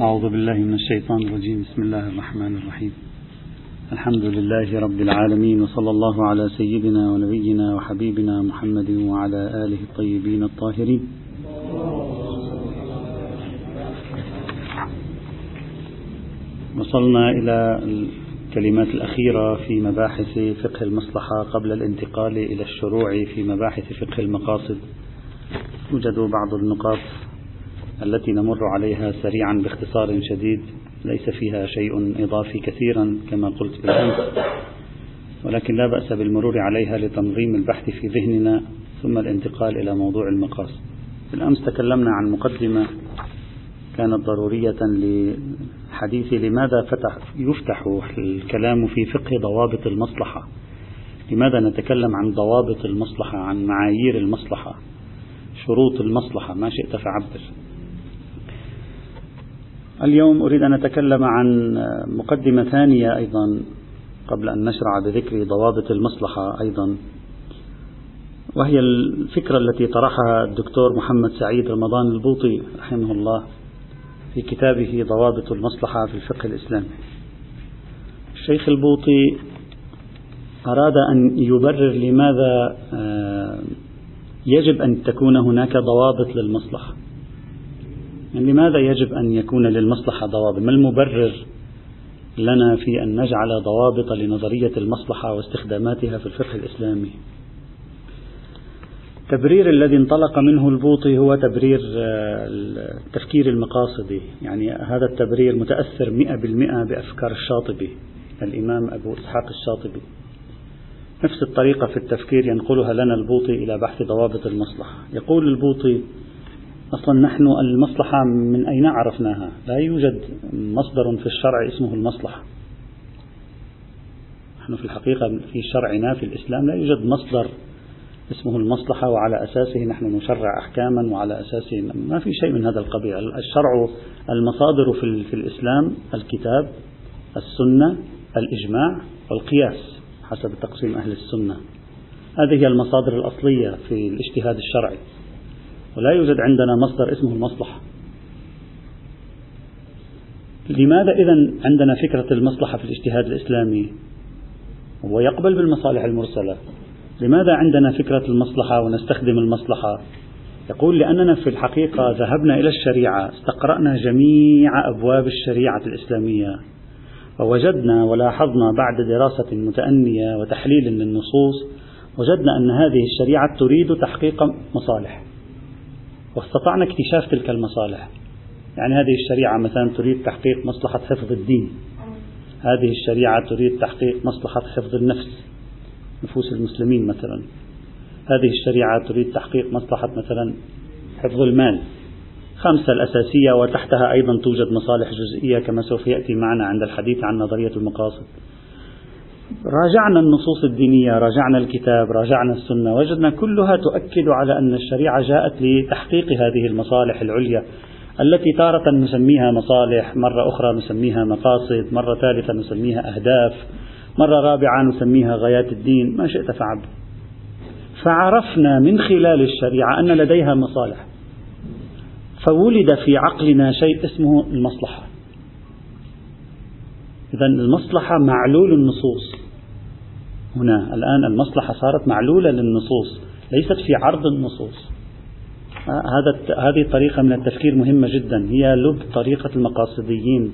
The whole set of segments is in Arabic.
أعوذ بالله من الشيطان الرجيم. بسم الله الرحمن الرحيم. الحمد لله رب العالمين وصلى الله على سيدنا ونبينا وحبيبنا محمد وعلى آله الطيبين الطاهرين. وصلنا إلى الكلمات الأخيرة في مباحث فقه المصلحة قبل الانتقال إلى الشروع في مباحث فقه المقاصد. توجد بعض النقاط التي نمر عليها سريعا باختصار شديد ليس فيها شيء إضافي كثيرا كما قلت بالأمس ولكن لا بأس بالمرور عليها لتنظيم البحث في ذهننا ثم الانتقال إلى موضوع المقاصد بالأمس تكلمنا عن مقدمة كانت ضرورية للحديث لماذا فتح يفتح الكلام في فقه ضوابط المصلحة. لماذا نتكلم عن ضوابط المصلحة عن معايير المصلحة شروط المصلحة؟ ما شئت فعبر. اليوم أريد أن أتكلم عن مقدمة ثانية أيضا قبل أن نشرع بذكر ضوابط المصلحة أيضا وهي الفكرة التي طرحها الدكتور محمد سعيد رمضان البوطي رحمه الله في كتابه ضوابط المصلحة في الفقه الإسلامي. الشيخ البوطي أراد أن يبرر لماذا آه، يجب أن تكون هناك ضوابط للمصلحة. لماذا يجب أن يكون للمصلحة ضوابط؟ ما المبرر لنا في أن نجعل ضوابط لنظرية المصلحة واستخداماتها في الفقه الإسلامي؟ التبرير الذي انطلق منه البوطي هو تبرير آه، التفكير المقاصدي. يعني هذا التبرير متأثر مئة بالمئة بأفكار الشاطبي الإمام أبو إسحاق الشاطبي. نفس الطريقة في التفكير ينقلها لنا البوطي إلى بحث ضوابط المصلحة. يقول البوطي أصلا نحن المصلحة من أين عرفناها؟ لا يوجد مصدر في الشرع اسمه المصلحة. نحن في الحقيقة في شرعنا في الإسلام لا يوجد مصدر اسمه المصلحة وعلى أساسه نحن نشرع أحكاما وعلى أساسه ما في شيء من هذا القبيل. الشرع المصادر في, في الإسلام الكتاب السنة الإجماع والقياس حسب تقسيم أهل السنة. هذه هي المصادر الأصلية في الاجتهاد الشرعي. ولا يوجد عندنا مصدر اسمه المصلحة. لماذا إذا عندنا فكرة المصلحة في الاجتهاد الإسلامي؟ هو يقبل بالمصالح المرسلة. لماذا عندنا فكرة المصلحة ونستخدم المصلحة؟ يقول لأننا في الحقيقة ذهبنا إلى الشريعة استقرأنا جميع أبواب الشريعة الإسلامية. ووجدنا ولاحظنا بعد دراسة متأنية وتحليل للنصوص وجدنا أن هذه الشريعة تريد تحقيق مصالح. واستطعنا اكتشاف تلك المصالح. يعني هذه الشريعة مثلا تريد تحقيق مصلحة حفظ الدين. هذه الشريعة تريد تحقيق مصلحة حفظ النفس نفوس المسلمين مثلا. هذه الشريعة تريد تحقيق مصلحة مثلا حفظ المال. خمسة الأساسية وتحتها أيضا توجد مصالح جزئية كما سوف يأتي معنا عند الحديث عن نظرية المقاصد. راجعنا النصوص الدينية راجعنا الكتاب راجعنا السنة وجدنا كلها تؤكد على أن الشريعة جاءت لتحقيق هذه المصالح العليا التي تارة نسميها مصالح مرة أخرى نسميها مقاصد مرة ثالثة نسميها أهداف مرة رابعة نسميها غايات الدين ما شئت فعل فعرفنا من خلال الشريعة أن لديها مصالح. فولد في عقلنا شيء اسمه المصلحة. إذا المصلحة معلول النصوص. هنا الآن المصلحة صارت معلولة للنصوص ليست في عرض النصوص. هذا هذه الطريقة من التفكير مهمة جدا هي لب طريقة المقاصديين.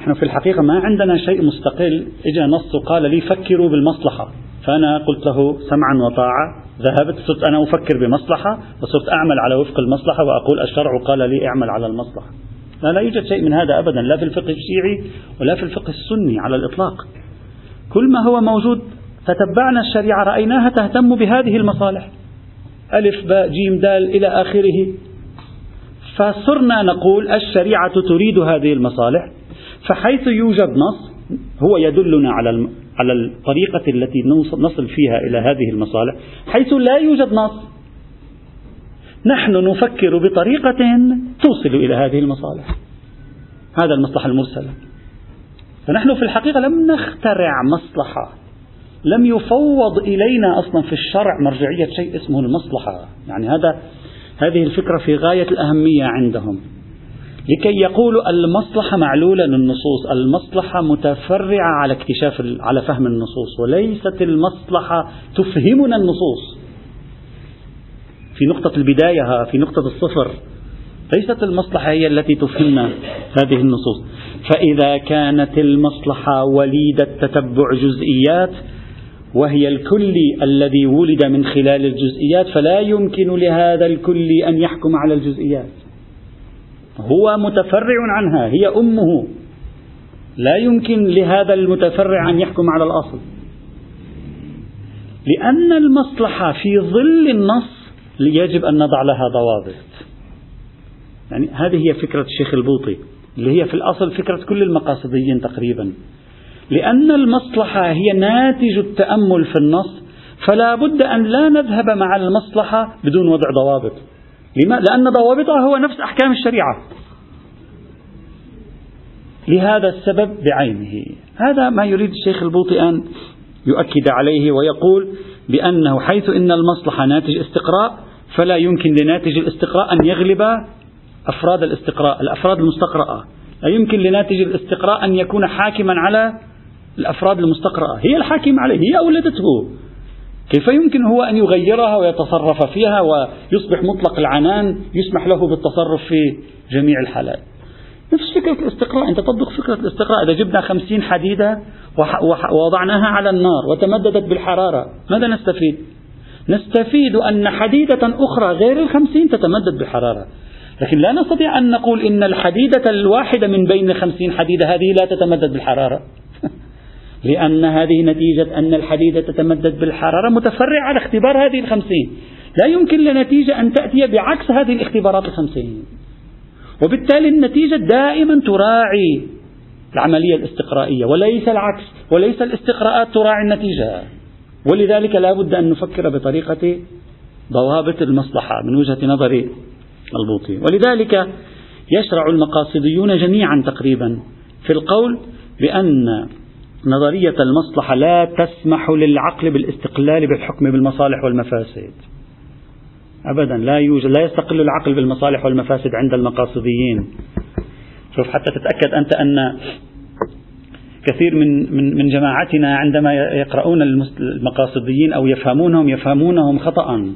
نحن في الحقيقة ما عندنا شيء مستقل. إجا نص قال لي فكروا بالمصلحة. فأنا قلت له سمعا وطاعة. ذهبت صرت أنا أفكر بمصلحة وصرت أعمل على وفق المصلحة وأقول الشرع قال لي اعمل على المصلحة. لا, لا يوجد شيء من هذا أبدا لا في الفقه الشيعي ولا في الفقه السني على الإطلاق. كل ما هو موجود تتبعنا الشريعة رأيناها تهتم بهذه المصالح. ألف باء جيم دال إلى آخره. فصرنا نقول الشريعة تريد هذه المصالح فحيث يوجد نص هو يدلنا على على الطريقة التي نصل فيها إلى هذه المصالح حيث لا يوجد نص. نحن نفكر بطريقة توصل إلى هذه المصالح. هذا المصلحة المرسلة فنحن في الحقيقة لم نخترع مصلحة. لم يفوض إلينا أصلا في الشرع مرجعية شيء اسمه المصلحة. يعني هذا هذه الفكرة في غاية الأهمية عندهم. لكي يقولوا المصلحة معلولة للنصوص المصلحة متفرعة على اكتشاف على فهم النصوص وليست المصلحة تفهمنا النصوص. في نقطة البداية في نقطة الصفر ليست المصلحة هي التي تفهمنا هذه النصوص. فإذا كانت المصلحة وليدة تتبع جزئيات وهي الكلي الذي ولد من خلال الجزئيات فلا يمكن لهذا الكلي أن يحكم على الجزئيات. هو متفرع عنها هي أمه. لا يمكن لهذا المتفرع أن يحكم على الأصل. لأن المصلحة في ظل النص يجب أن نضع لها ضوابط. يعني هذه هي فكرة الشيخ البوطي. اللي هي في الأصل فكرة كل المقاصديين تقريبا. لأن المصلحة هي ناتج التأمل في النص فلا بد أن لا نذهب مع المصلحة بدون وضع ضوابط. لما؟ لأن ضوابطها هو نفس أحكام الشريعة. لهذا السبب بعينه. هذا ما يريد الشيخ البوطي أن يؤكد عليه ويقول بأنه حيث إن المصلحة ناتج استقراء فلا يمكن لناتج الاستقراء أن يغلب أفراد الاستقراء الأفراد المستقرأة. لا يمكن لناتج الاستقراء أن يكون حاكما على الأفراد المستقرأة. هي الحاكم عليه هي أولدته. كيف يمكن هو أن يغيرها ويتصرف فيها ويصبح مطلق العنان يسمح له بالتصرف في جميع الحالات؟ نفس فكرة الاستقراء. أنت تطبق فكرة الاستقراء. إذا جبنا خمسين حديدة ووضعناها على النار وتمددت بالحرارة ماذا نستفيد؟ نستفيد أن حديدة أخرى غير الخمسين تتمدد بالحرارة. لكن لا نستطيع أن نقول إن الحديدة الواحدة من بين الخمسين حديدة هذه لا تتمدد بالحرارة. لأن هذه نتيجة أن الحديدة تتمدد بالحرارة متفرعة على اختبار هذه الخمسين. لا يمكن لنتيجة أن تأتي بعكس هذه الاختبارات الخمسين. وبالتالي النتيجة دائما تراعي العملية الاستقرائية وليس العكس وليس الاستقراءات تراعي النتيجة. ولذلك لا بد أن نفكر بطريقة ضوابط المصلحة من وجهة نظر البوطي ولذلك يشرع المقاصديون جميعا تقريبا في القول بأن نظرية المصلحة لا تسمح للعقل بالاستقلال بالحكم بالمصالح والمفاسد. أبدا لا يوجد لا يستقل العقل بالمصالح والمفاسد عند المقاصديين. شوف حتى تتأكد أنت أن كثير من من من جماعتنا عندما يقرؤون المقاصديين أو يفهمونهم يفهمونهم خطأ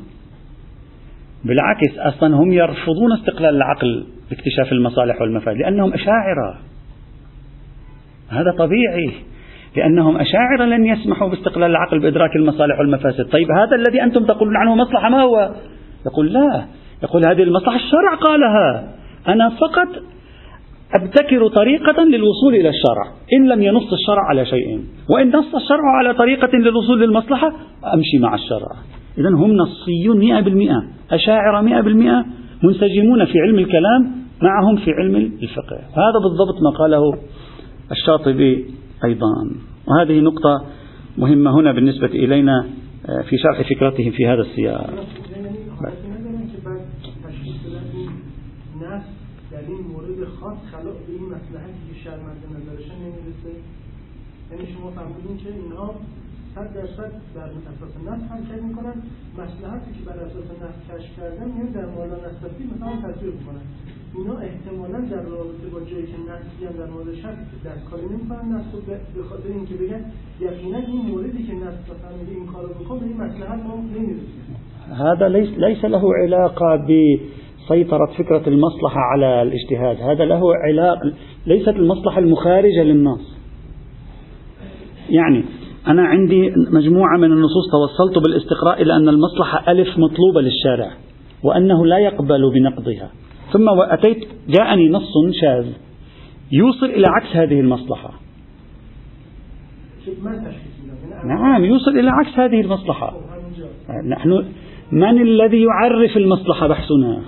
بالعكس أصلا هم يرفضون استقلال العقل باكتشاف المصالح والمفاسد لأنهم أشاعرة. هذا طبيعي لأنهم أشاعرة لن يسمحوا باستقلال العقل بإدراك المصالح والمفاسد. طيب هذا الذي أنتم تقولون عنه مصلحة ما هو؟ يقول لا. يقول هذه المصلحة الشرع قالها. أنا فقط أبتكر طريقة للوصول إلى الشرع. إن لم ينص الشرع على شيء وإن نص الشرع على طريقة للوصول للمصلحة أمشي مع الشرع. إذا هم نصيون مئة بالمئة. أشاعرة مئة بالمئة منسجمون في علم الكلام معهم في علم الفقه. هذا بالضبط ما قاله الشاطبي أيضا. وهذه نقطة مهمة هنا بالنسبة إلينا آه، في شرح فكرتهم في هذا السياق. اینها صد درصد بر أساس نص حرکت میکنن مصلحتی که بر أساس نص کشف کردن میان در مورد نصفی مثلا تطبیق میکنن اینا احتمالا در رابطه با جایی که نصی هم در مورد شک دستکاری نمیکنن نص به خاطر اینکه بگن یقینا این موردی که نص مثلا این کارو بکن به این مصلحت ما نمیرسیم. هذا ليس ليس له علاقة بسيطرة فكرة المصلحة على الاجتهاد، هذا له علاقة ليست المصلحة المخارجة للنص. يعني أنا عندي مجموعة من النصوص توصلت بالاستقراء إلى أن المصلحة ألف مطلوبة للشارع وأنه لا يقبل بنقضها. ثم أتيت جاءني نص شاذ يوصل إلى عكس هذه المصلحة. نعم يوصل إلى عكس هذه المصلحة. نحن من الذي يعرف المصلحة بحثنا؟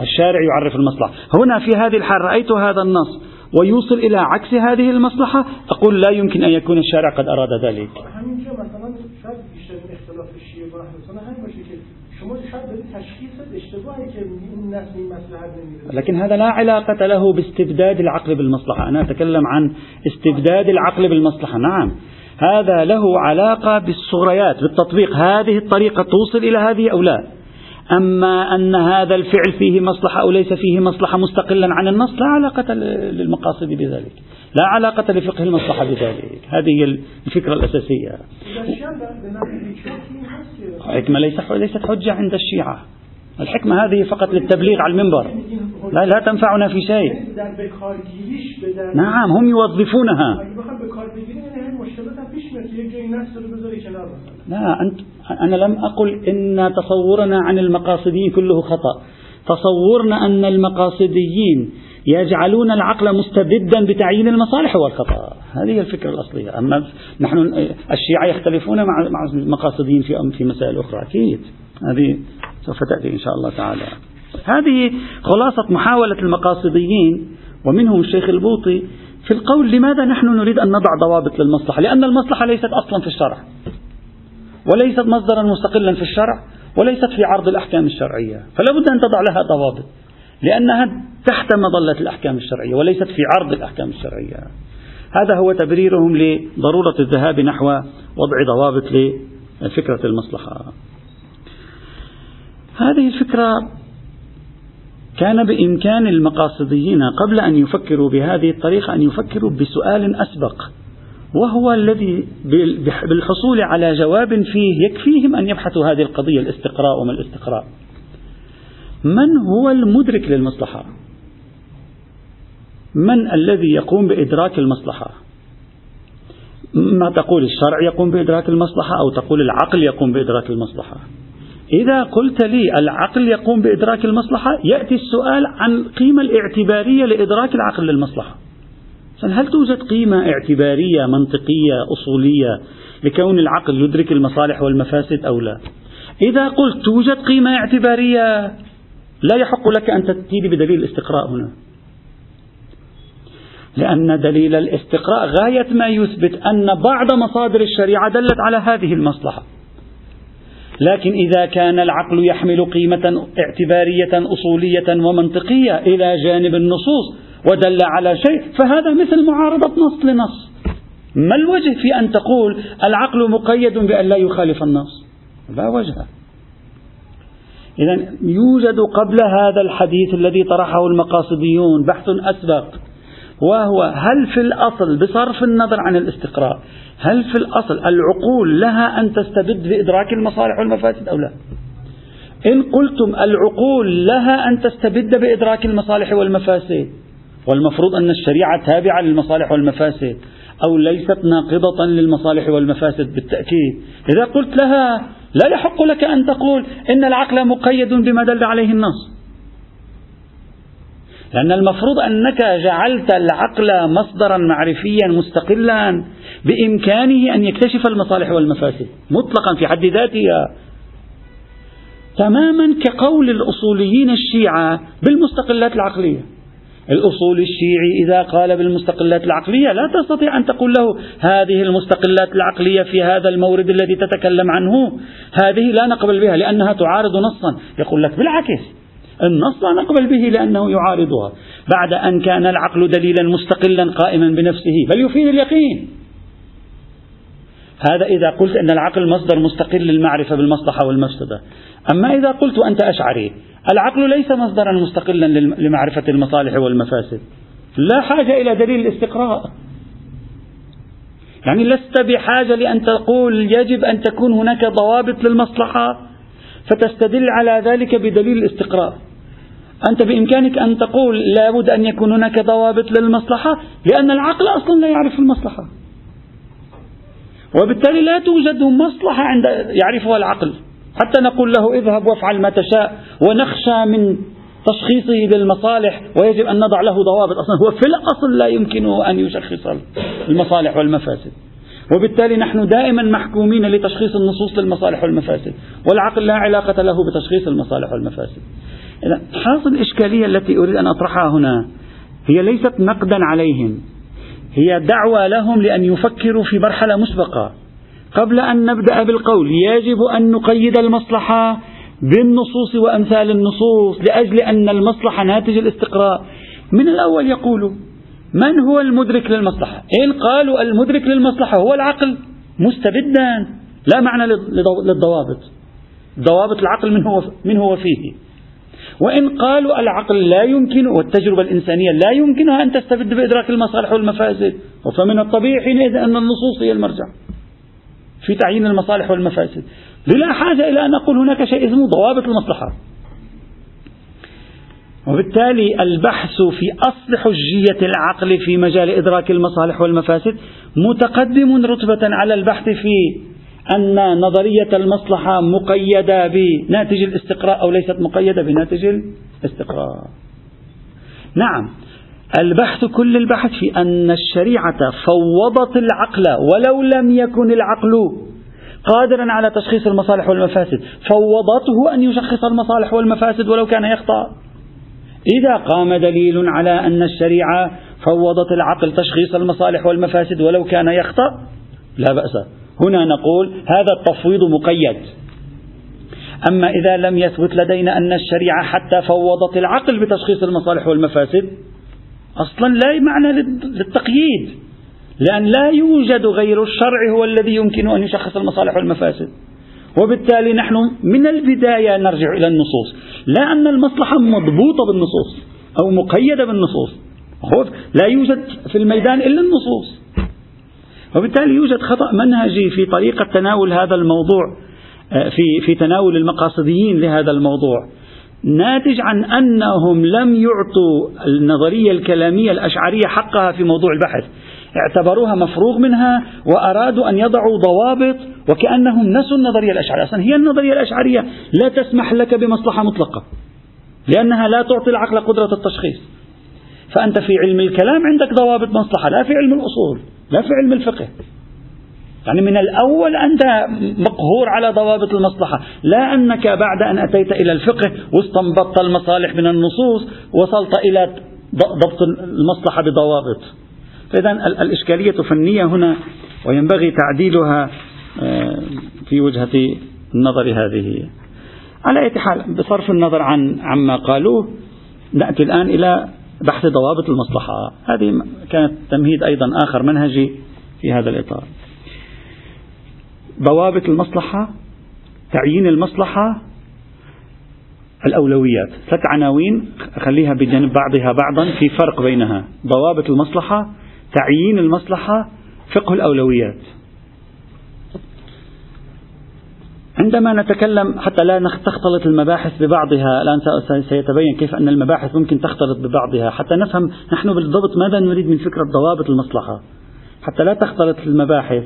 الشارع يعرف المصلحة. هنا في هذه الحال رأيت هذا النص. ويوصل إلى عكس هذه المصلحة أقول لا يمكن أن يكون الشارع قد أراد ذلك. لكن هذا لا علاقة له باستبداد العقل بالمصلحة. أنا أتكلم عن استبداد العقل بالمصلحة. نعم هذا له علاقة بالصغريات بالتطبيق. هذه الطريقة توصل إلى هذه أو لا؟ أما أن هذا الفعل فيه مصلحة أو ليس فيه مصلحة مستقلا عن النص لا علاقة للمقاصد بذلك. لا علاقة لفقه المصلحة بذلك. هذه هي الفكرة الأساسية. ليست حجة عند الشيعة. الحكمة هذه فقط للتبليغ على المنبر. لا لا تنفعنا في شيء. نعم هم يوظفونها. لا أنت أنا لم أقل إن تصورنا عن المقاصديين كله خطأ. تصورنا أن المقاصديين يجعلون العقل مستبدا بتعيين المصالح هو الخطأ هذه الفكرة الأصلية. أما نحن الشيعة يختلفون مع المقاصديين في في مسائل أخرى. أكيد. هذه سوف تأتي إن شاء الله تعالى. هذه خلاصة محاولة المقاصديين ومنهم الشيخ البوطي في القول لماذا نحن نريد أن نضع ضوابط للمصلحة؟ لأن المصلحة ليست أصلا في الشرع وليست مصدرا مستقلا في الشرع وليست في عرض الأحكام الشرعية فلا بد أن تضع لها ضوابط لأنها تحت مظلة الأحكام الشرعية وليست في عرض الأحكام الشرعية. هذا هو تبريرهم لضرورة الذهاب نحو وضع ضوابط لفكرة المصلحة. هذه الفكرة كان بإمكان المقاصديين قبل أن يفكروا بهذه الطريقة أن يفكروا بسؤال أسبق وهو الذي بالحصول على جواب فيه يكفيهم أن يبحثوا هذه القضية الاستقراء وما الاستقراء. من هو المدرك للمصلحة؟ من الذي يقوم بإدراك المصلحة؟ ما تقول الشرع يقوم بإدراك المصلحة أو تقول العقل يقوم بإدراك المصلحة؟ إذا قلت لي العقل يقوم بإدراك المصلحة يأتي السؤال عن القيمة الاعتبارية لإدراك العقل للمصلحة. هل توجد قيمة اعتبارية منطقية أصولية لكون العقل يدرك المصالح والمفاسد أو لا؟ إذا قلت توجد قيمة اعتبارية لا يحق لك أن تأتي بدليل الاستقراء هنا. لأن دليل الاستقراء غاية ما يثبت أن بعض مصادر الشريعة دلت على هذه المصلحة. لكن إذا كان العقل يحمل قيمة اعتبارية أصولية ومنطقية إلى جانب النصوص ودل على شيء فهذا مثل معارضة نص لنص. ما الوجه في أن تقول العقل مقيد بأن لا يخالف النص؟ لا وجه. إذا يوجد قبل هذا الحديث الذي طرحه المقاصديون بحث أسبق وهو هل في الأصل بصرف النظر عن الاستقراء؟ هل في الأصل العقول لها أن تستبد بإدراك المصالح والمفاسد أو لا؟ إن قلتم العقول لها أن تستبد بإدراك المصالح والمفاسد والمفروض أن الشريعة تابعة للمصالح والمفاسد أو ليست ناقضة للمصالح والمفاسد بالتأكيد. إذا قلت لها لا يحق لك أن تقول إن العقل مقيد بما دل عليه النص. لأن المفروض أنك جعلت العقل مصدرا معرفيا مستقلا بإمكانه أن يكتشف المصالح والمفاسد. مطلقا في حد ذاتها تماما كقول الأصوليين الشيعة بالمستقلات العقلية. الأصول الشيعي إذا قال بالمستقلات العقلية لا تستطيع أن تقول له هذه المستقلات العقلية في هذا المورد الذي تتكلم عنه. هذه لا نقبل بها لأنها تعارض نصا. يقول لك بالعكس النص لا نقبل به لأنه يعارضها. بعد أن كان العقل دليلا مستقلا قائما بنفسه بل يفيد اليقين. هذا إذا قلت أن العقل مصدر مستقل للمعرفة بالمصلحة والمفسدة. أما إذا قلت أنت أشعري العقل ليس مصدرا مستقلا لمعرفة المصالح والمفاسد. لا حاجة إلى دليل الاستقراء. يعني لست بحاجة لأن تقول يجب أن تكون هناك ضوابط للمصلحة فتستدل على ذلك بدليل الاستقراء. أنت بإمكانك أن تقول لابد أن يكون هناك ضوابط للمصلحة لأن العقل أصلا لا يعرف المصلحة. وبالتالي لا توجد مصلحة عند يعرفها العقل. حتى نقول له اذهب وافعل ما تشاء ونخشى من تشخيصه للمصالح ويجب أن نضع له ضوابط أصلا. هو في الأصل لا يمكنه أن يشخص المصالح والمفاسد. وبالتالي نحن دائما محكومين لتشخيص النصوص للمصالح والمفاسد. والعقل لا علاقة له بتشخيص المصالح والمفاسد. إذا حاصل الإشكالية التي أريد أن أطرحها هنا هي ليست نقدا عليهم. هي دعوة لهم لأن يفكروا في مرحلة مسبقة. قبل أن نبدأ بالقول يجب أن نقيد المصلحة بالنصوص وأمثال النصوص لأجل أن المصلحة ناتج الاستقراء. من الأول يقولوا من هو المدرك للمصلحة؟ إن قالوا المدرك للمصلحة هو العقل. مستبدا. لا معنى للضوابط. ضوابط العقل من هو, من هو فيه. وإن قالوا العقل لا يمكن والتجربة الإنسانية لا يمكنها أن تستبد بإدراك المصالح والمفاسد. فمن الطبيعي حينئذ أن النصوص هي المرجع في تعيين المصالح والمفاسد. بلا حاجة إلى أن نقول هناك شيء اسمه ضوابط المصلحة. وبالتالي البحث في أصل حجية العقل في مجال إدراك المصالح والمفاسد متقدم رتبة على البحث في أن نظرية المصلحة مقيدة بناتج الاستقراء أو ليست مقيدة بناتج الاستقراء. نعم، البحث كل البحث في أن الشريعة فوضت العقل ولو لم يكن العقل قادرا على تشخيص المصالح والمفاسد، فوضته أن يشخص المصالح والمفاسد ولو كان يخطأ. إذا قام دليل على أن الشريعة فوضت العقل تشخيص المصالح والمفاسد ولو كان يخطأ لا بأس هنا نقول هذا التفويض مقيد. أما إذا لم يثبت لدينا أن الشريعة حتى فوضت العقل بتشخيص المصالح والمفاسد أصلا لا معنى للتقييد لأن لا يوجد غير الشرع هو الذي يمكن أن يشخص المصالح والمفاسد. وبالتالي نحن من البداية نرجع إلى النصوص. لا أن المصلحة مضبوطة بالنصوص أو مقيدة بالنصوص. لا يوجد في الميدان إلا النصوص. وبالتالي يوجد خطأ منهجي في طريقة تناول هذا الموضوع آه، في في تناول المقاصديين لهذا الموضوع. ناتج عن أنهم لم يعطوا النظرية الكلامية الأشعرية حقها في موضوع البحث. اعتبروها مفروغ منها وأرادوا أن يضعوا ضوابط وكأنهم نسوا النظرية الأشعرية، أصلا هي النظرية الأشعرية لا تسمح لك بمصلحة مطلقة لأنها لا تعطي العقل قدرة التشخيص. فأنت في علم الكلام عندك ضوابط مصلحة، لا في علم الأصول، لا في علم الفقه. يعني من الأول أنت مقهور على ضوابط المصلحة. لا أنك بعد أن أتيت إلى الفقه واستنبطت المصالح من النصوص وصلت إلى ضبط المصلحة بضوابط. فإذا الإشكالية فنية هنا وينبغي تعديلها آه، في وجهة النظر هذه. على أي حال بصرف النظر عن عما قالوه نأتي الآن إلى بحث ضوابط المصلحة. هذه كانت تمهيد أيضا آخر منهجي في هذا الإطار. ضوابط المصلحة تعيين المصلحة الأولويات. ثلاث عناوين خليها بجانب بعضها بعضا في فرق بينها. ضوابط المصلحة تعيين المصلحة فقه الأولويات. عندما نتكلم حتى لا تختلط المباحث ببعضها الآن سيتبين كيف أن المباحث ممكن تختلط ببعضها. حتى نفهم نحن بالضبط ماذا نريد من فكرة ضوابط المصلحة. حتى لا تختلط المباحث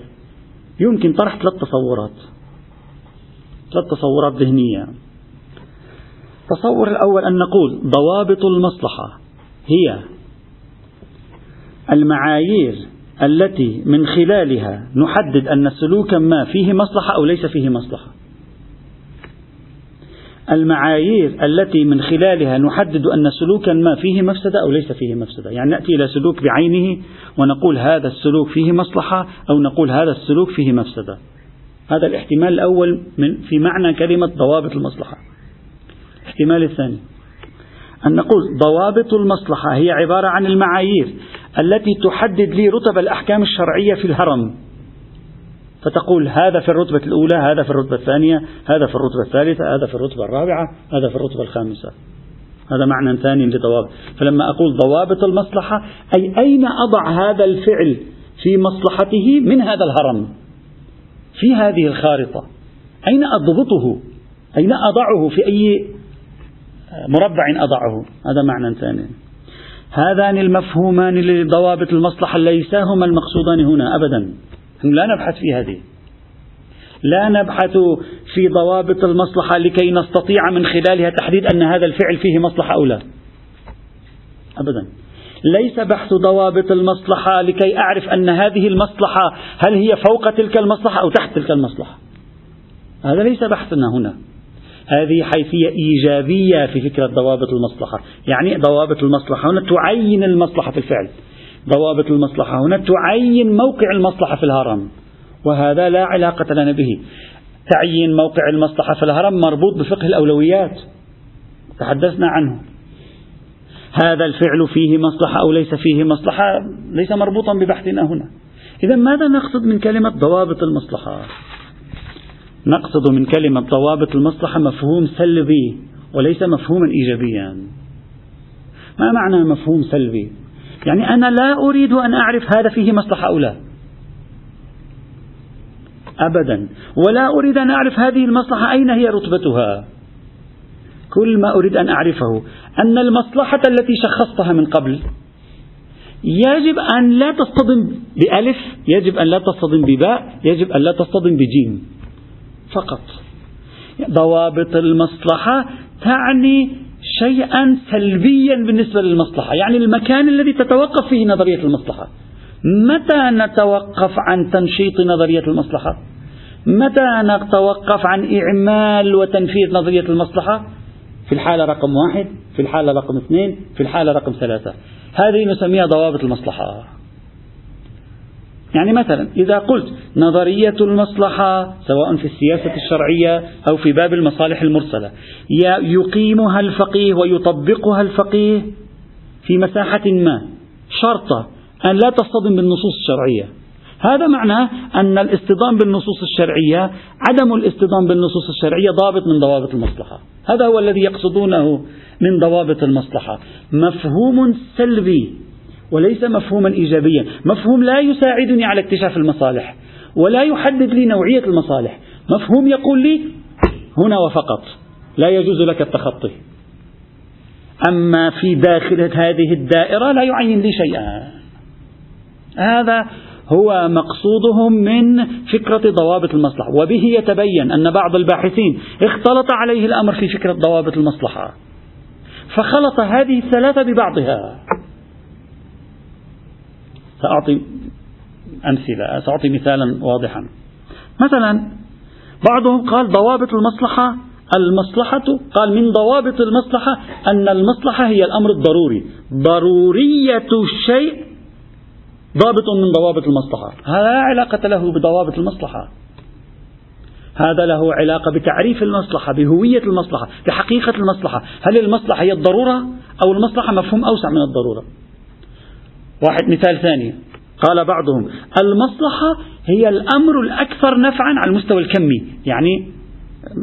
يمكن طرح ثلاث تصورات. ثلاث تصورات ذهنية. التصور الأول أن نقول ضوابط المصلحة هي المعايير التي من خلالها نحدد أن سلوكا ما فيه مصلحة أو ليس فيه مصلحة. المعايير التي من خلالها نحدد أن سلوكا ما فيه مفسدة أو ليس فيه مفسدة. يعني نأتي إلى سلوك بعينه ونقول هذا السلوك فيه مصلحة أو نقول هذا السلوك فيه مفسدة. هذا الاحتمال الأول من في معنى كلمة ضوابط المصلحة. الاحتمال الثاني أن نقول ضوابط المصلحة هي عبارة عن المعايير التي تحدد لي رتب الأحكام الشرعية في الهرم. فتقول هذا في الرتبة الأولى هذا في الرتبة الثانية هذا في الرتبة الثالثة هذا في الرتبة الرابعة هذا في الرتبة الخامسة. هذا معنى ثاني لضوابط. فلما أقول ضوابط المصلحة أي أين أضع هذا الفعل في مصلحته من هذا الهرم؟ في هذه الخارطة. أين أضبطه؟ أين أضعه؟ في أي مربع أضعه؟ هذا معنى ثاني. هذان المفهومان لضوابط المصلحة ليسا هما المقصودان هنا أبدا. لا نبحث في هذه. لا نبحث في ضوابط المصلحة لكي نستطيع من خلالها تحديد أن هذا الفعل فيه مصلحة أو لا. أبدا. ليس بحث ضوابط المصلحة لكي أعرف أن هذه المصلحة هل هي فوق تلك المصلحة أو تحت تلك المصلحة. هذا ليس بحثنا هنا. هذه حيثية إيجابية في فكرة ضوابط المصلحة. يعني ضوابط المصلحة؟ هنا تعين المصلحة في الفعل. ضوابط المصلحة. هنا تعين موقع المصلحة في الهرم وهذا لا علاقة لنا به. تعيين موقع المصلحة في الهرم مربوط بفقه الأولويات. تحدثنا عنه. هذا الفعل فيه مصلحة أو ليس فيه مصلحة ليس مربوطا ببحثنا هنا. إذا ماذا نقصد من كلمة ضوابط المصلحة؟ نقصد من كلمة ضوابط المصلحة مفهوم سلبي وليس مفهوما إيجابيا. ما معنى مفهوم سلبي؟ يعني أنا لا أريد أن أعرف هذا فيه مصلحة أو لا. أبدا. ولا أريد أن أعرف هذه المصلحة أين هي رتبتها. كل ما أريد أن أعرفه. أن المصلحة التي شخصتها من قبل يجب أن لا تصطدم بألف يجب أن لا تصطدم بباء يجب أن لا تصطدم بجيم. فقط. ضوابط المصلحة تعني شيئا سلبيا بالنسبة للمصلحة يعني المكان الذي تتوقف فيه نظرية المصلحة. متى نتوقف عن تنشيط نظرية المصلحة؟ متى نتوقف عن إعمال وتنفيذ نظرية المصلحة؟ في الحالة رقم واحد في الحالة رقم اثنين في الحالة رقم ثلاثة. هذه نسميها ضوابط المصلحة. يعني مثلا إذا قلت نظرية المصلحة سواء في السياسة الشرعية أو في باب المصالح المرسلة يقيمها الفقيه ويطبقها الفقيه في مساحة ما؟ شرط أن لا تصطدم بالنصوص الشرعية. هذا معناه أن الاصطدام بالنصوص الشرعية عدم الاصطدام بالنصوص الشرعية ضابط من ضوابط المصلحة. هذا هو الذي يقصدونه من ضوابط المصلحة. مفهوم سلبي وليس مفهوما إيجابيا. مفهوم لا يساعدني على اكتشاف المصالح ولا يحدد لي نوعية المصالح. مفهوم يقول لي هنا وفقط لا يجوز لك التخطي. أما في داخل هذه الدائرة لا يعين لي شيئا. هذا هو مقصودهم من فكرة ضوابط المصلحة. وبه يتبين أن بعض الباحثين اختلط عليه الأمر في فكرة ضوابط المصلحة. فخلط هذه الثلاثة ببعضها. سأعطي أمثلة سأعطي مثالا واضحا. مثلا بعضهم قال ضوابط المصلحة المصلحة قال من ضوابط المصلحة أن المصلحة هي الأمر الضروري. ضرورية الشيء ضابط من ضوابط المصلحة. هذا لا علاقة له بضوابط المصلحة. هذا له علاقة بتعريف المصلحة بهوية المصلحة بحقيقة المصلحة. هل المصلحة هي الضرورة أو المصلحة مفهوم أوسع من الضرورة؟ واحد مثال ثاني. قال بعضهم المصلحة هي الأمر الأكثر نفعا على المستوى الكمي. يعني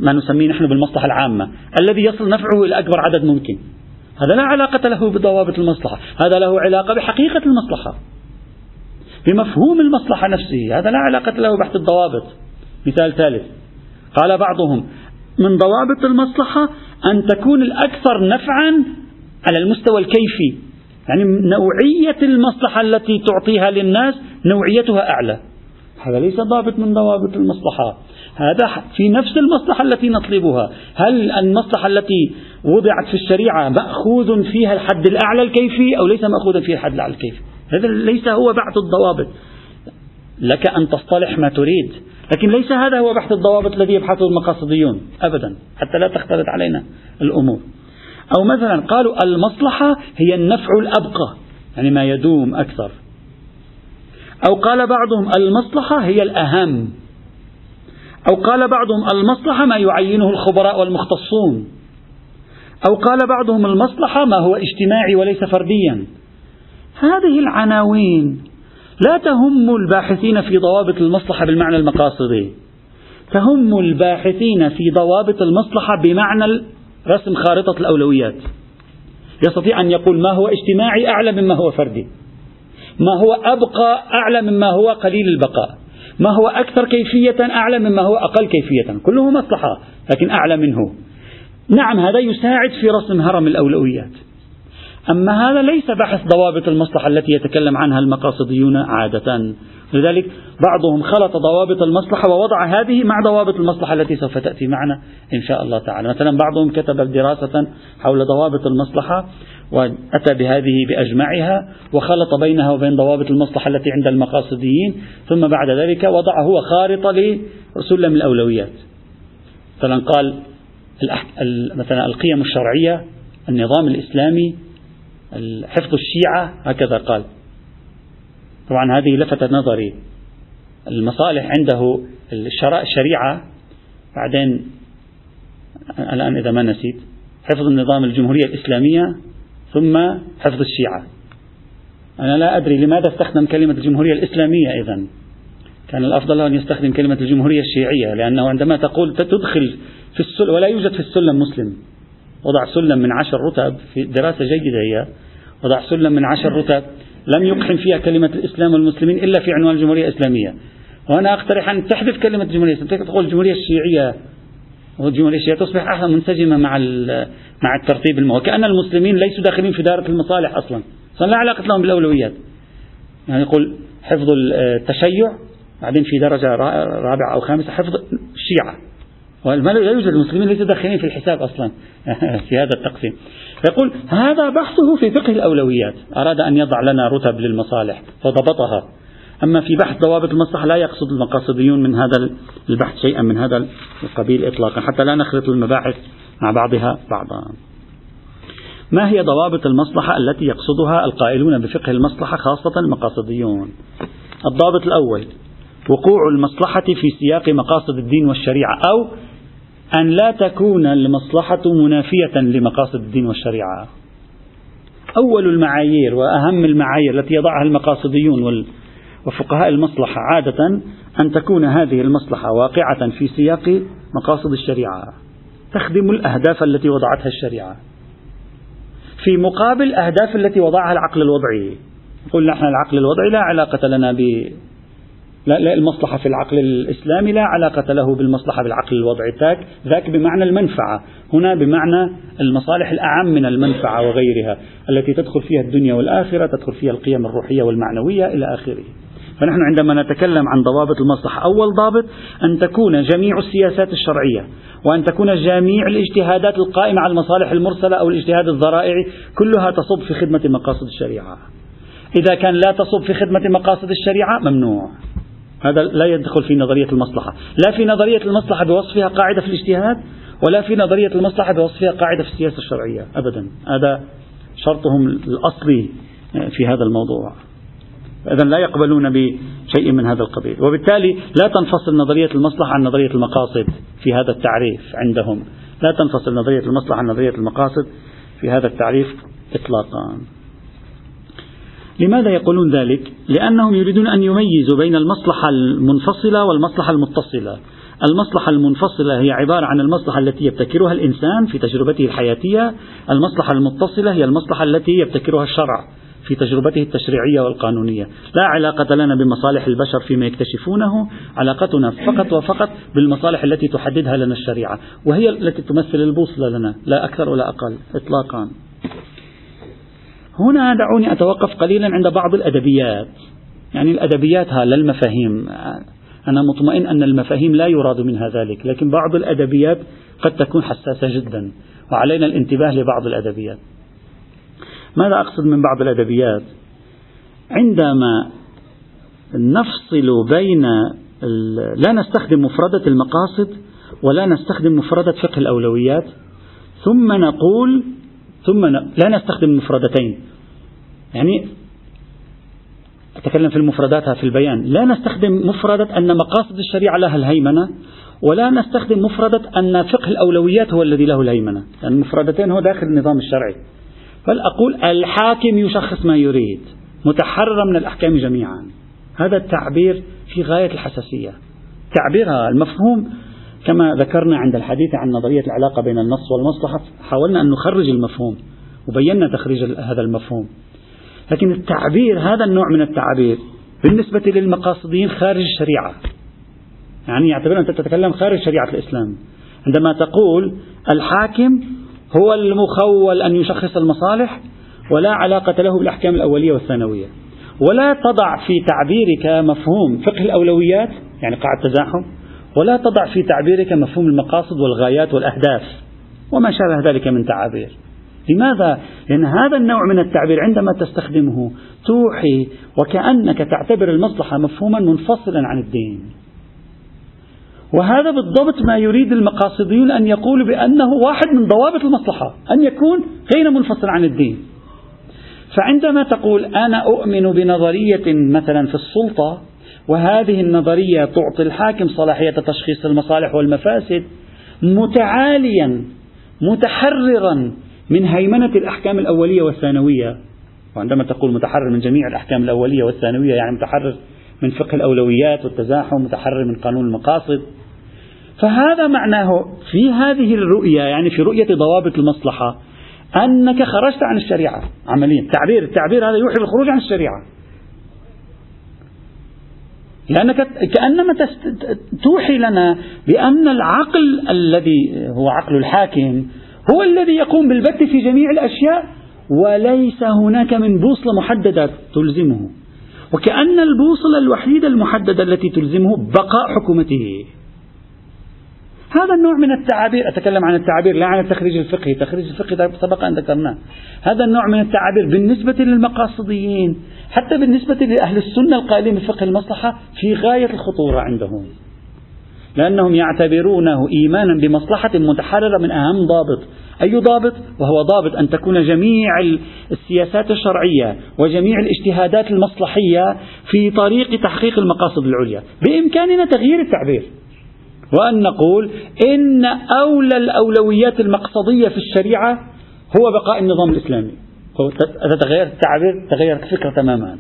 ما نسميه نحن بالمصلحة العامة. الذي يصل نفعه إلى أكبر عدد ممكن. هذا لا علاقة له بضوابط المصلحة. هذا له علاقة بحقيقة المصلحة. بمفهوم المصلحة نفسه. هذا لا علاقة له بحث الضوابط. مثال ثالث. قال بعضهم من ضوابط المصلحة أن تكون الأكثر نفعا على المستوى الكيفي. يعني نوعية المصلحة التي تعطيها للناس نوعيتها أعلى. هذا ليس ضابط من ضوابط المصلحة. هذا في نفس المصلحة التي نطلبها. هل المصلحة التي وضعت في الشريعة مأخوذ فيها الحد الأعلى الكيفي أو ليس مأخوذا فيها الحد الأعلى الكيفي؟ هذا ليس هو بحث الضوابط. لك أن تصطلح ما تريد. لكن ليس هذا هو بحث الضوابط الذي يبحثه المقاصديون. أبدا. حتى لا تختلط علينا الأمور. أو مثلا قالوا المصلحة هي النفع الأبقى يعني ما يدوم أكثر. أو قال بعضهم المصلحة هي الأهم. أو قال بعضهم المصلحة ما يعينه الخبراء والمختصون. أو قال بعضهم المصلحة ما هو اجتماعي وليس فرديا. هذه العناوين لا تهم الباحثين في ضوابط المصلحة بالمعنى المقاصدي. تهم الباحثين في ضوابط المصلحة بمعنى رسم خارطة الأولويات. يستطيع أن يقول ما هو اجتماعي أعلى مما هو فردي. ما هو أبقى أعلى مما هو قليل البقاء. ما هو أكثر كيفية أعلى مما هو أقل كيفية. كله مصلحة لكن أعلى منه. نعم هذا يساعد في رسم هرم الأولويات. أما هذا ليس بحث ضوابط المصلحة التي يتكلم عنها المقاصديون عادة. لذلك بعضهم خلط ضوابط المصلحة ووضع هذه مع ضوابط المصلحة التي سوف تأتي معنا إن شاء الله تعالى. مثلا بعضهم كتب دراسة حول ضوابط المصلحة وأتى بهذه بأجمعها وخلط بينها وبين ضوابط المصلحة التي عند المقاصديين ثم بعد ذلك وضع هو خارطة لسلم الأولويات. مثلا قال مثلا القيم الشرعية النظام الإسلامي حفظ الشيعة هكذا قال. طبعا هذه لفتت نظري. المصالح عنده الشريعة بعدين الآن إذا ما نسيت حفظ النظام الجمهورية الإسلامية ثم حفظ الشيعة. أنا لا أدري لماذا استخدم كلمة الجمهورية الإسلامية إذا. كان الأفضل أن يستخدم كلمة الجمهورية الشيعية لأنه عندما تقول تدخل في السلم ولا يوجد في السلم مسلم. وضع سلم من عشر رتب في دراسة جيدة هي. وضع سلم من عشر رتب لم يقحم فيها كلمة الإسلام والمسلمين إلا في عنوان الجمهورية الإسلامية. وأنا أقترح أن تحذف كلمة الجمهورية الإسلامية. تقول الجمهورية الشيعية؟ والجمهورية الشيعية تصبح منسجمة مع مع الترتيب المو... كأن المسلمين ليسوا داخلين في دائرة المصالح أصلا. لا علاقة لهم بالأولويات. يعني يقول حفظ التشيع بعدين في درجة رابعة أو خامسة حفظ الشيعة. لا يوجد المسلمين ليسوا داخلين في الحساب أصلا. في هذا التقسيم. يقول هذا بحثه في فقه الأولويات. أراد أن يضع لنا رتب للمصالح فضبطها. أما في بحث ضوابط المصلحة لا يقصد المقاصديون من هذا البحث شيئا من هذا القبيل إطلاقا حتى لا نخلط المباحث مع بعضها بعضا. ما هي ضوابط المصلحة التي يقصدها القائلون بفقه المصلحة خاصة المقاصديون؟ الضابط الأول وقوع المصلحة في سياق مقاصد الدين والشريعة أو أن لا تكون المصلحة منافية لمقاصد الدين والشريعة. أول المعايير وأهم المعايير التي يضعها المقاصديون وفقهاء المصلحة عادة أن تكون هذه المصلحة واقعة في سياق مقاصد الشريعة. تخدم الأهداف التي وضعتها الشريعة. في مقابل الأهداف التي وضعها العقل الوضعي. يقول نحن العقل الوضعي لا علاقة لنا لا, لا المصلحة في العقل الإسلامي لا علاقة له بالمصلحة بالعقل الوضعي. ذاك ذاك بمعنى المنفعة. هنا بمعنى المصالح الأعم من المنفعة وغيرها التي تدخل فيها الدنيا والآخرة تدخل فيها القيم الروحية والمعنوية إلى آخره. فنحن عندما نتكلم عن ضوابط المصلحة أول ضابط أن تكون جميع السياسات الشرعية وأن تكون جميع الاجتهادات القائمة على المصالح المرسلة أو الاجتهاد الذرائعي كلها تصب في خدمة مقاصد الشريعة. إذا كان لا تصب في خدمة مقاصد الشريعة ممنوع. هذا لا يدخل في نظرية المصلحة. لا في نظرية المصلحة بوصفها قاعدة في الاجتهاد ولا في نظرية المصلحة بوصفها قاعدة في السياسة الشرعية أبدا. هذا شرطهم الأصلي في هذا الموضوع. إذا لا يقبلون بشيء من هذا القبيل. وبالتالي لا تنفصل نظرية المصلحة عن نظرية المقاصد في هذا التعريف عندهم. لا تنفصل نظرية المصلحة عن نظرية المقاصد في هذا التعريف إطلاقا. لماذا يقولون ذلك؟ لأنهم يريدون أن يميزوا بين المصلحة المنفصلة والمصلحة المتصلة. المصلحة المنفصلة هي عبارة عن المصلحة التي يبتكرها الإنسان في تجربته الحياتية. المصلحة المتصلة هي المصلحة التي يبتكرها الشرع في تجربته التشريعية والقانونية. لا علاقة لنا بمصالح البشر فيما يكتشفونه. علاقتنا فقط وفقط بالمصالح التي تحددها لنا الشريعة. وهي التي تمثل البوصلة لنا لا أكثر ولا أقل إطلاقا. هنا دعوني أتوقف قليلا عند بعض الأدبيات. يعني الأدبيات ها لا المفاهيم. أنا مطمئن أن المفاهيم لا يراد منها ذلك لكن بعض الأدبيات قد تكون حساسة جدا وعلينا الانتباه لبعض الأدبيات. ماذا أقصد من بعض الأدبيات؟ عندما نفصل بين لا نستخدم مفردة المقاصد ولا نستخدم مفردة فقه الأولويات ثم نقول ثم لا نستخدم مفردتين. يعني أتكلم في المفردات في البيان. لا نستخدم مفردة أن مقاصد الشريعة لها الهيمنة ولا نستخدم مفردة أن فقه الأولويات هو الذي له الهيمنة. لأن المفردتين هو داخل النظام الشرعي. بل أقول الحاكم يشخص ما يريد متحرر من الأحكام جميعا. هذا التعبير في غاية الحساسية. تعبيرها المفهوم كما ذكرنا عند الحديث عن نظرية العلاقة بين النص والمصلحة حاولنا أن نخرج المفهوم وبينا تخريج هذا المفهوم. لكن التعبير هذا النوع من التعبير بالنسبة للمقاصدين خارج الشريعة. يعني يعتبر أنت تتكلم خارج شريعة الإسلام. عندما تقول الحاكم هو المخول أن يشخص المصالح ولا علاقة له بالأحكام الأولية والثانوية. ولا تضع في تعبيرك مفهوم فقه الأولويات يعني قاعدة تزاحم ولا تضع في تعبيرك مفهوم المقاصد والغايات والأهداف وما شابه ذلك من تعابير. لماذا؟ لأن هذا النوع من التعبير عندما تستخدمه توحي وكأنك تعتبر المصلحة مفهوما منفصلا عن الدين. وهذا بالضبط ما يريد المقاصديون أن يقولوا بأنه واحد من ضوابط المصلحة أن يكون غير منفصل عن الدين. فعندما تقول أنا أؤمن بنظرية مثلا في السلطة وهذه النظرية تعطي الحاكم صلاحية تشخيص المصالح والمفاسد متعاليا متحررا من هيمنة الأحكام الأولية والثانوية. وعندما تقول متحرر من جميع الأحكام الأولية والثانوية يعني متحرر من فقه الأولويات والتزاحم متحرر من قانون المقاصد. فهذا معناه في هذه الرؤية يعني في رؤية ضوابط المصلحة أنك خرجت عن الشريعة. عمليا. تعبير التعبير هذا يوحي بالخروج عن الشريعة. لأنك كأنما توحي لنا بأن العقل الذي هو عقل الحاكم هو الذي يقوم بالبت في جميع الأشياء وليس هناك من بوصلة محددة تلزمه. وكأن البوصلة الوحيدة المحددة التي تلزمه بقاء حكومته. هذا النوع من التعابير أتكلم عن التعابير لا عن التخريج الفقهي التخريج الفقهي سبق أن ذكرناه. هذا النوع من التعابير بالنسبة للمقاصديين حتى بالنسبة لأهل السنة القائلين بفقه المصلحة في غاية الخطورة عندهم. لأنهم يعتبرونه إيمانا بمصلحة متحررة من أهم ضابط. أي ضابط؟ وهو ضابط أن تكون جميع السياسات الشرعية وجميع الاجتهادات المصلحية في طريق تحقيق المقاصد العليا. بإمكاننا تغيير التعبير. وأن نقول إن أولى الأولويات المقصدية في الشريعة هو بقاء النظام الإسلامي. إذا تغير التعبير تغيرت الفكرة تماما.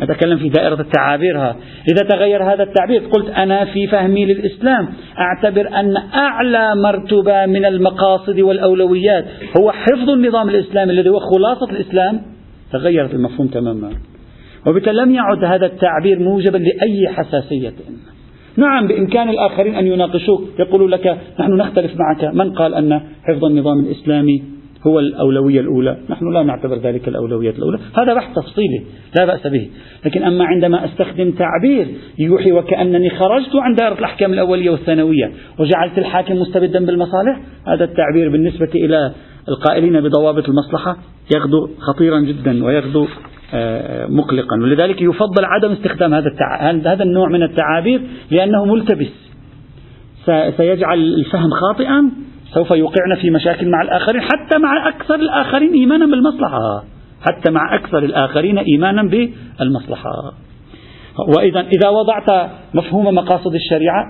أتكلم في دائرة التعابير ها. إذا تغير هذا التعبير قلت أنا في فهمي للإسلام. أعتبر أن أعلى مرتبة من المقاصد والأولويات هو حفظ النظام الإسلامي الذي هو خلاصة الإسلام تغيرت المفهوم تماما. وبالتالي لم يعد هذا التعبير موجبا لأي حساسية. نعم بإمكان الآخرين أن يناقشوك. يقولوا لك نحن نختلف معك. من قال أن حفظ النظام الإسلامي هو الأولوية الأولى؟ نحن لا نعتبر ذلك الأولوية الأولى. هذا بحث تفصيلي لا بأس به. لكن أما عندما أستخدم تعبير يوحي وكأنني خرجت عن دائرة الأحكام الأولية والثانوية وجعلت الحاكم مستبدا بالمصالح هذا التعبير بالنسبة إلى القائلين بضوابط المصلحة يغدو خطيرا جدا ويغدو مقلقا. ولذلك يفضل عدم استخدام هذا. هذا النوع من التعابير لأنه ملتبس. سيجعل الفهم خاطئا سوف يوقعنا في مشاكل مع الآخرين حتى مع أكثر الآخرين إيمانا بالمصلحة. حتى مع أكثر الآخرين إيمانا بالمصلحة. وإذا إذا وضعت مفهوم مقاصد الشريعة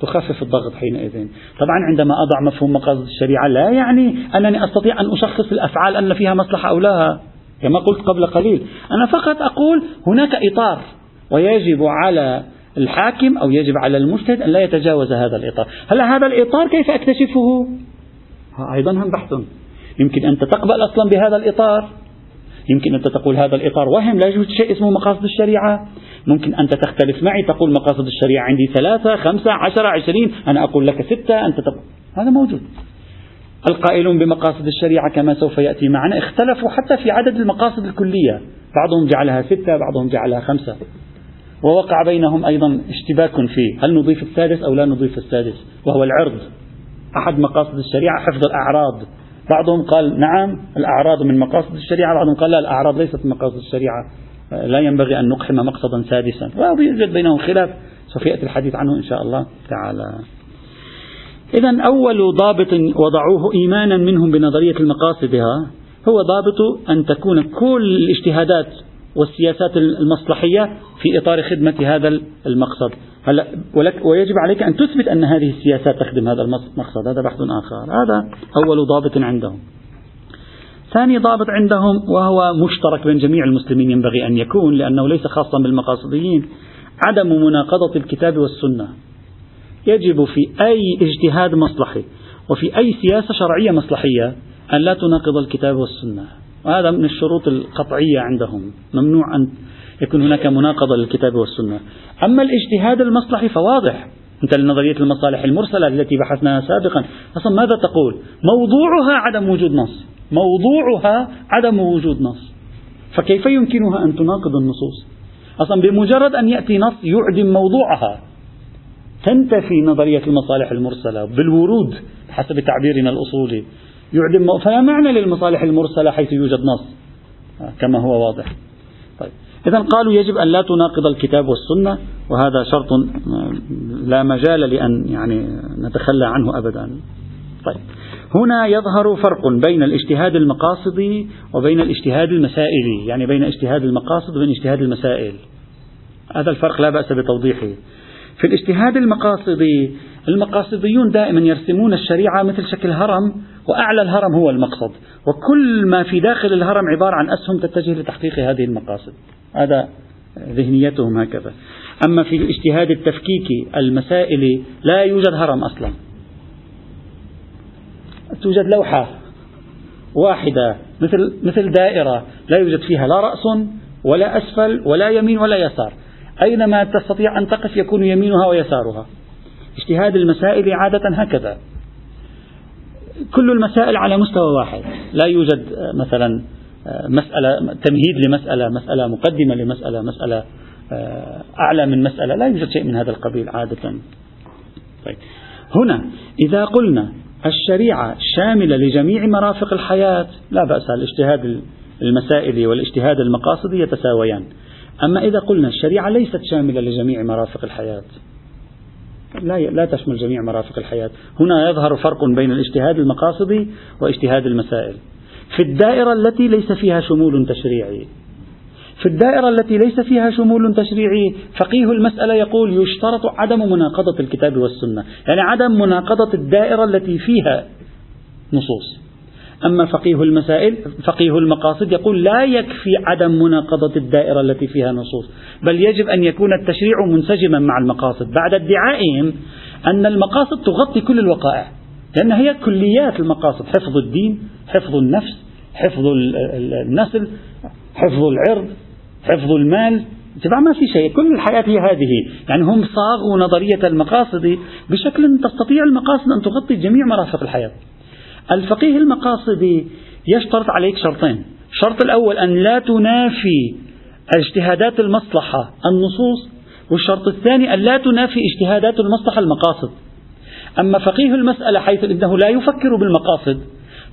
تخفف الضغط حينئذ. طبعا عندما أضع مفهوم مقاصد الشريعة لا يعني أنني أستطيع أن أشخص الأفعال أن فيها مصلحة أو لا. كما قلت قبل قليل. أنا فقط أقول هناك إطار ويجب على الحاكم أو يجب على المجتهد أن لا يتجاوز هذا الإطار. هلا هذا الإطار كيف أكتشفه؟ أيضا هم بحث يمكن أنت تقبل أصلا بهذا الإطار. يمكن أنت تقول هذا الإطار وهم لا يوجد شيء اسمه مقاصد الشريعة. ممكن أنت تختلف معي تقول مقاصد الشريعة عندي ثلاثة خمسة عشرة عشرين أنا أقول لك ستة أنت تقول هذا موجود. القائلون بمقاصد الشريعة كما سوف يأتي معنا اختلفوا حتى في عدد المقاصد الكلية. بعضهم جعلها ستة بعضهم جعلها خمسة. ووقع بينهم أيضا اشتباك فيه هل نضيف السادس أو لا نضيف السادس؟ وهو العرض. أحد مقاصد الشريعة حفظ الأعراض. بعضهم قال نعم الأعراض من مقاصد الشريعة. بعضهم قال لا الأعراض ليست من مقاصد الشريعة. لا ينبغي أن نقحم مقصدا سادسا. ويوجد بينهم خلاف. سوف يأتي الحديث عنه إن شاء الله تعالى. إذا أول ضابط وضعوه إيمانا منهم بنظرية المقاصد هو ضابط أن تكون كل الاجتهادات والسياسات المصلحية في إطار خدمة هذا المقصد. هلا ولك ويجب عليك أن تثبت أن هذه السياسات تخدم هذا المقصد. هذا بحث آخر. هذا أول ضابط عندهم. ثاني ضابط عندهم وهو مشترك بين جميع المسلمين ينبغي أن يكون لأنه ليس خاصا بالمقاصديين عدم مناقضة الكتاب والسنة. يجب في أي اجتهاد مصلحي وفي أي سياسة شرعية مصلحية أن لا تناقض الكتاب والسنة. وهذا من الشروط القطعية عندهم. ممنوع أن يكون هناك مناقضة للكتاب والسنة. أما الاجتهاد المصلحي فواضح. أنت لنظرية المصالح المرسلة التي بحثناها سابقا أصلا ماذا تقول؟ موضوعها عدم وجود نص. موضوعها عدم وجود نص. فكيف يمكنها أن تناقض النصوص؟ أصلا بمجرد أن يأتي نص يعدم موضوعها. تنتفي نظرية المصالح المرسلة بالورود حسب تعبيرنا الأصولي. يعدم فلا معنى للمصالح المرسلة حيث يوجد نص. كما هو واضح. طيب. إذا قالوا يجب أن لا تناقض الكتاب والسنة وهذا شرط لا مجال لأن يعني نتخلى عنه أبدا. طيب. هنا يظهر فرق بين الاجتهاد المقاصدي وبين الاجتهاد المسائلي يعني بين اجتهاد المقاصد وبين اجتهاد المسائل. هذا الفرق لا بأس بتوضيحه. في الاجتهاد المقاصدي. المقاصديون دائما يرسمون الشريعة مثل شكل هرم وأعلى الهرم هو المقصد. وكل ما في داخل الهرم عبارة عن أسهم تتجه لتحقيق هذه المقاصد. هذا ذهنيتهم هكذا. أما في الاجتهاد التفكيكي المسائل لا يوجد هرم أصلا. توجد لوحة واحدة مثل مثل دائرة لا يوجد فيها لا رأس ولا أسفل ولا يمين ولا يسار. أينما تستطيع أن تقف يكون يمينها ويسارها. اجتهاد المسائل عادة هكذا. كل المسائل على مستوى واحد. لا يوجد مثلا مسألة تمهيد لمسألة مسألة مقدمة لمسألة مسألة أعلى من مسألة. لا يوجد شيء من هذا القبيل عادة. طيب. هنا إذا قلنا الشريعة شاملة لجميع مرافق الحياة لا بأس الاجتهاد المسائل والإجتهاد المقاصدي يتساويان. أما إذا قلنا الشريعة ليست شاملة لجميع مرافق الحياة. لا لا تشمل جميع مرافق الحياة. هنا يظهر فرق بين الاجتهاد المقاصدي واجتهاد المسائل. في الدائرة التي ليس فيها شمول تشريعي. في الدائرة التي ليس فيها شمول تشريعي فقيه المسألة يقول يشترط عدم مناقضة الكتاب والسنة. يعني عدم مناقضة الدائرة التي فيها نصوص. أما فقيه المسائل فقيه المقاصد يقول لا يكفي عدم مناقضة الدائرة التي فيها نصوص بل يجب أن يكون التشريع منسجما مع المقاصد. بعد ادعائهم أن المقاصد تغطي كل الوقائع لأن هي كليات المقاصد حفظ الدين حفظ النفس حفظ النسل حفظ العرض حفظ المال تبع ما في شيء. كل الحياة هي هذه. يعني هم صاغوا نظرية المقاصد بشكل تستطيع المقاصد أن تغطي جميع مرافق الحياة. الفقيه المقاصدي يشترط عليك شرطين. الشرط الأول أن لا تنافي اجتهادات المصلحة النصوص. والشرط الثاني أن لا تنافي اجتهادات المصلحة المقاصد. أما فقيه المسألة حيث أنه لا يفكر بالمقاصد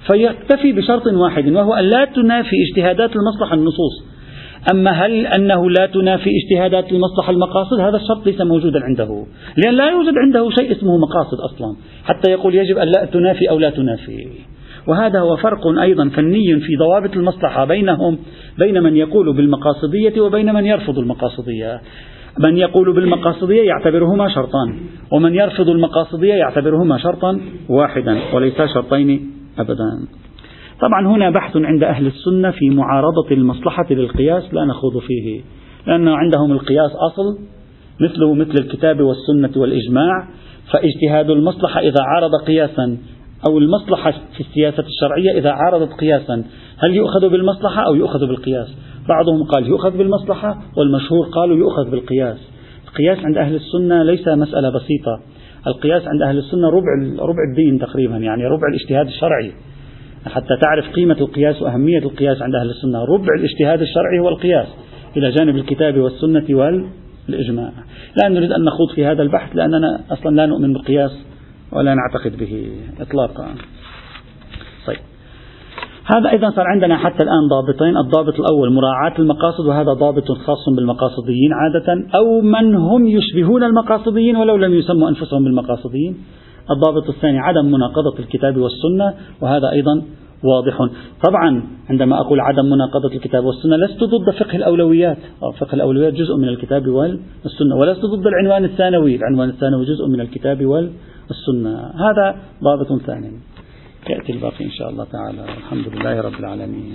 فيكتفي بشرط واحد وهو أن لا تنافي اجتهادات المصلحة النصوص. أما هل أنه لا تنافي اجتهادات المصلحة المقاصد؟ هذا الشرط ليس موجودا عنده. لأن لا يوجد عنده شيء اسمه مقاصد أصلا حتى يقول يجب أن لا تنافي أو لا تنافي. وهذا هو فرق أيضا فني في ضوابط المصلحة بينهم بين من يقول بالمقاصدية وبين من يرفض المقاصدية. من يقول بالمقاصدية يعتبرهما شرطان ومن يرفض المقاصدية يعتبرهما شرطا واحدا وليس شرطين أبدا. طبعا هنا بحث عند أهل السنة في معارضة المصلحة للقياس لا نخوض فيه لأن عندهم القياس أصل مثله مثل الكتاب والسنة والإجماع فاجتهاد المصلحة إذا عارض قياسا أو المصلحة في السياسة الشرعية إذا عارضت قياسا هل يؤخذ بالمصلحة أو يؤخذ بالقياس؟ بعضهم قال يؤخذ بالمصلحة والمشهور قالوا يؤخذ بالقياس. القياس عند أهل السنة ليس مسألة بسيطة. القياس عند أهل السنة ربع ربع الدين تقريبا يعني ربع الاجتهاد الشرعي. حتى تعرف قيمة القياس وأهمية القياس عند أهل السنة. ربع الاجتهاد الشرعي هو القياس إلى جانب الكتاب والسنة والإجماع. لا نريد أن نخوض في هذا البحث لأننا أصلا لا نؤمن بالقياس ولا نعتقد به إطلاقا. طيب. هذا أيضا صار عندنا حتى الآن ضابطين. الضابط الأول مراعاة المقاصد وهذا ضابط خاص بالمقاصديين عادة أو من هم يشبهون المقاصديين ولو لم يسموا أنفسهم بالمقاصديين. الضابط الثاني عدم مناقضة الكتاب والسنة وهذا أيضا واضح. طبعا عندما أقول عدم مناقضة الكتاب والسنة لست ضد فقه الأولويات. فقه الأولويات جزء من الكتاب والسنة ولست ضد العنوان الثانوي. العنوان الثانوي جزء من الكتاب والسنة. هذا ضابط ثاني. يأتي الباقي إن شاء الله تعالى. الحمد لله رب العالمين.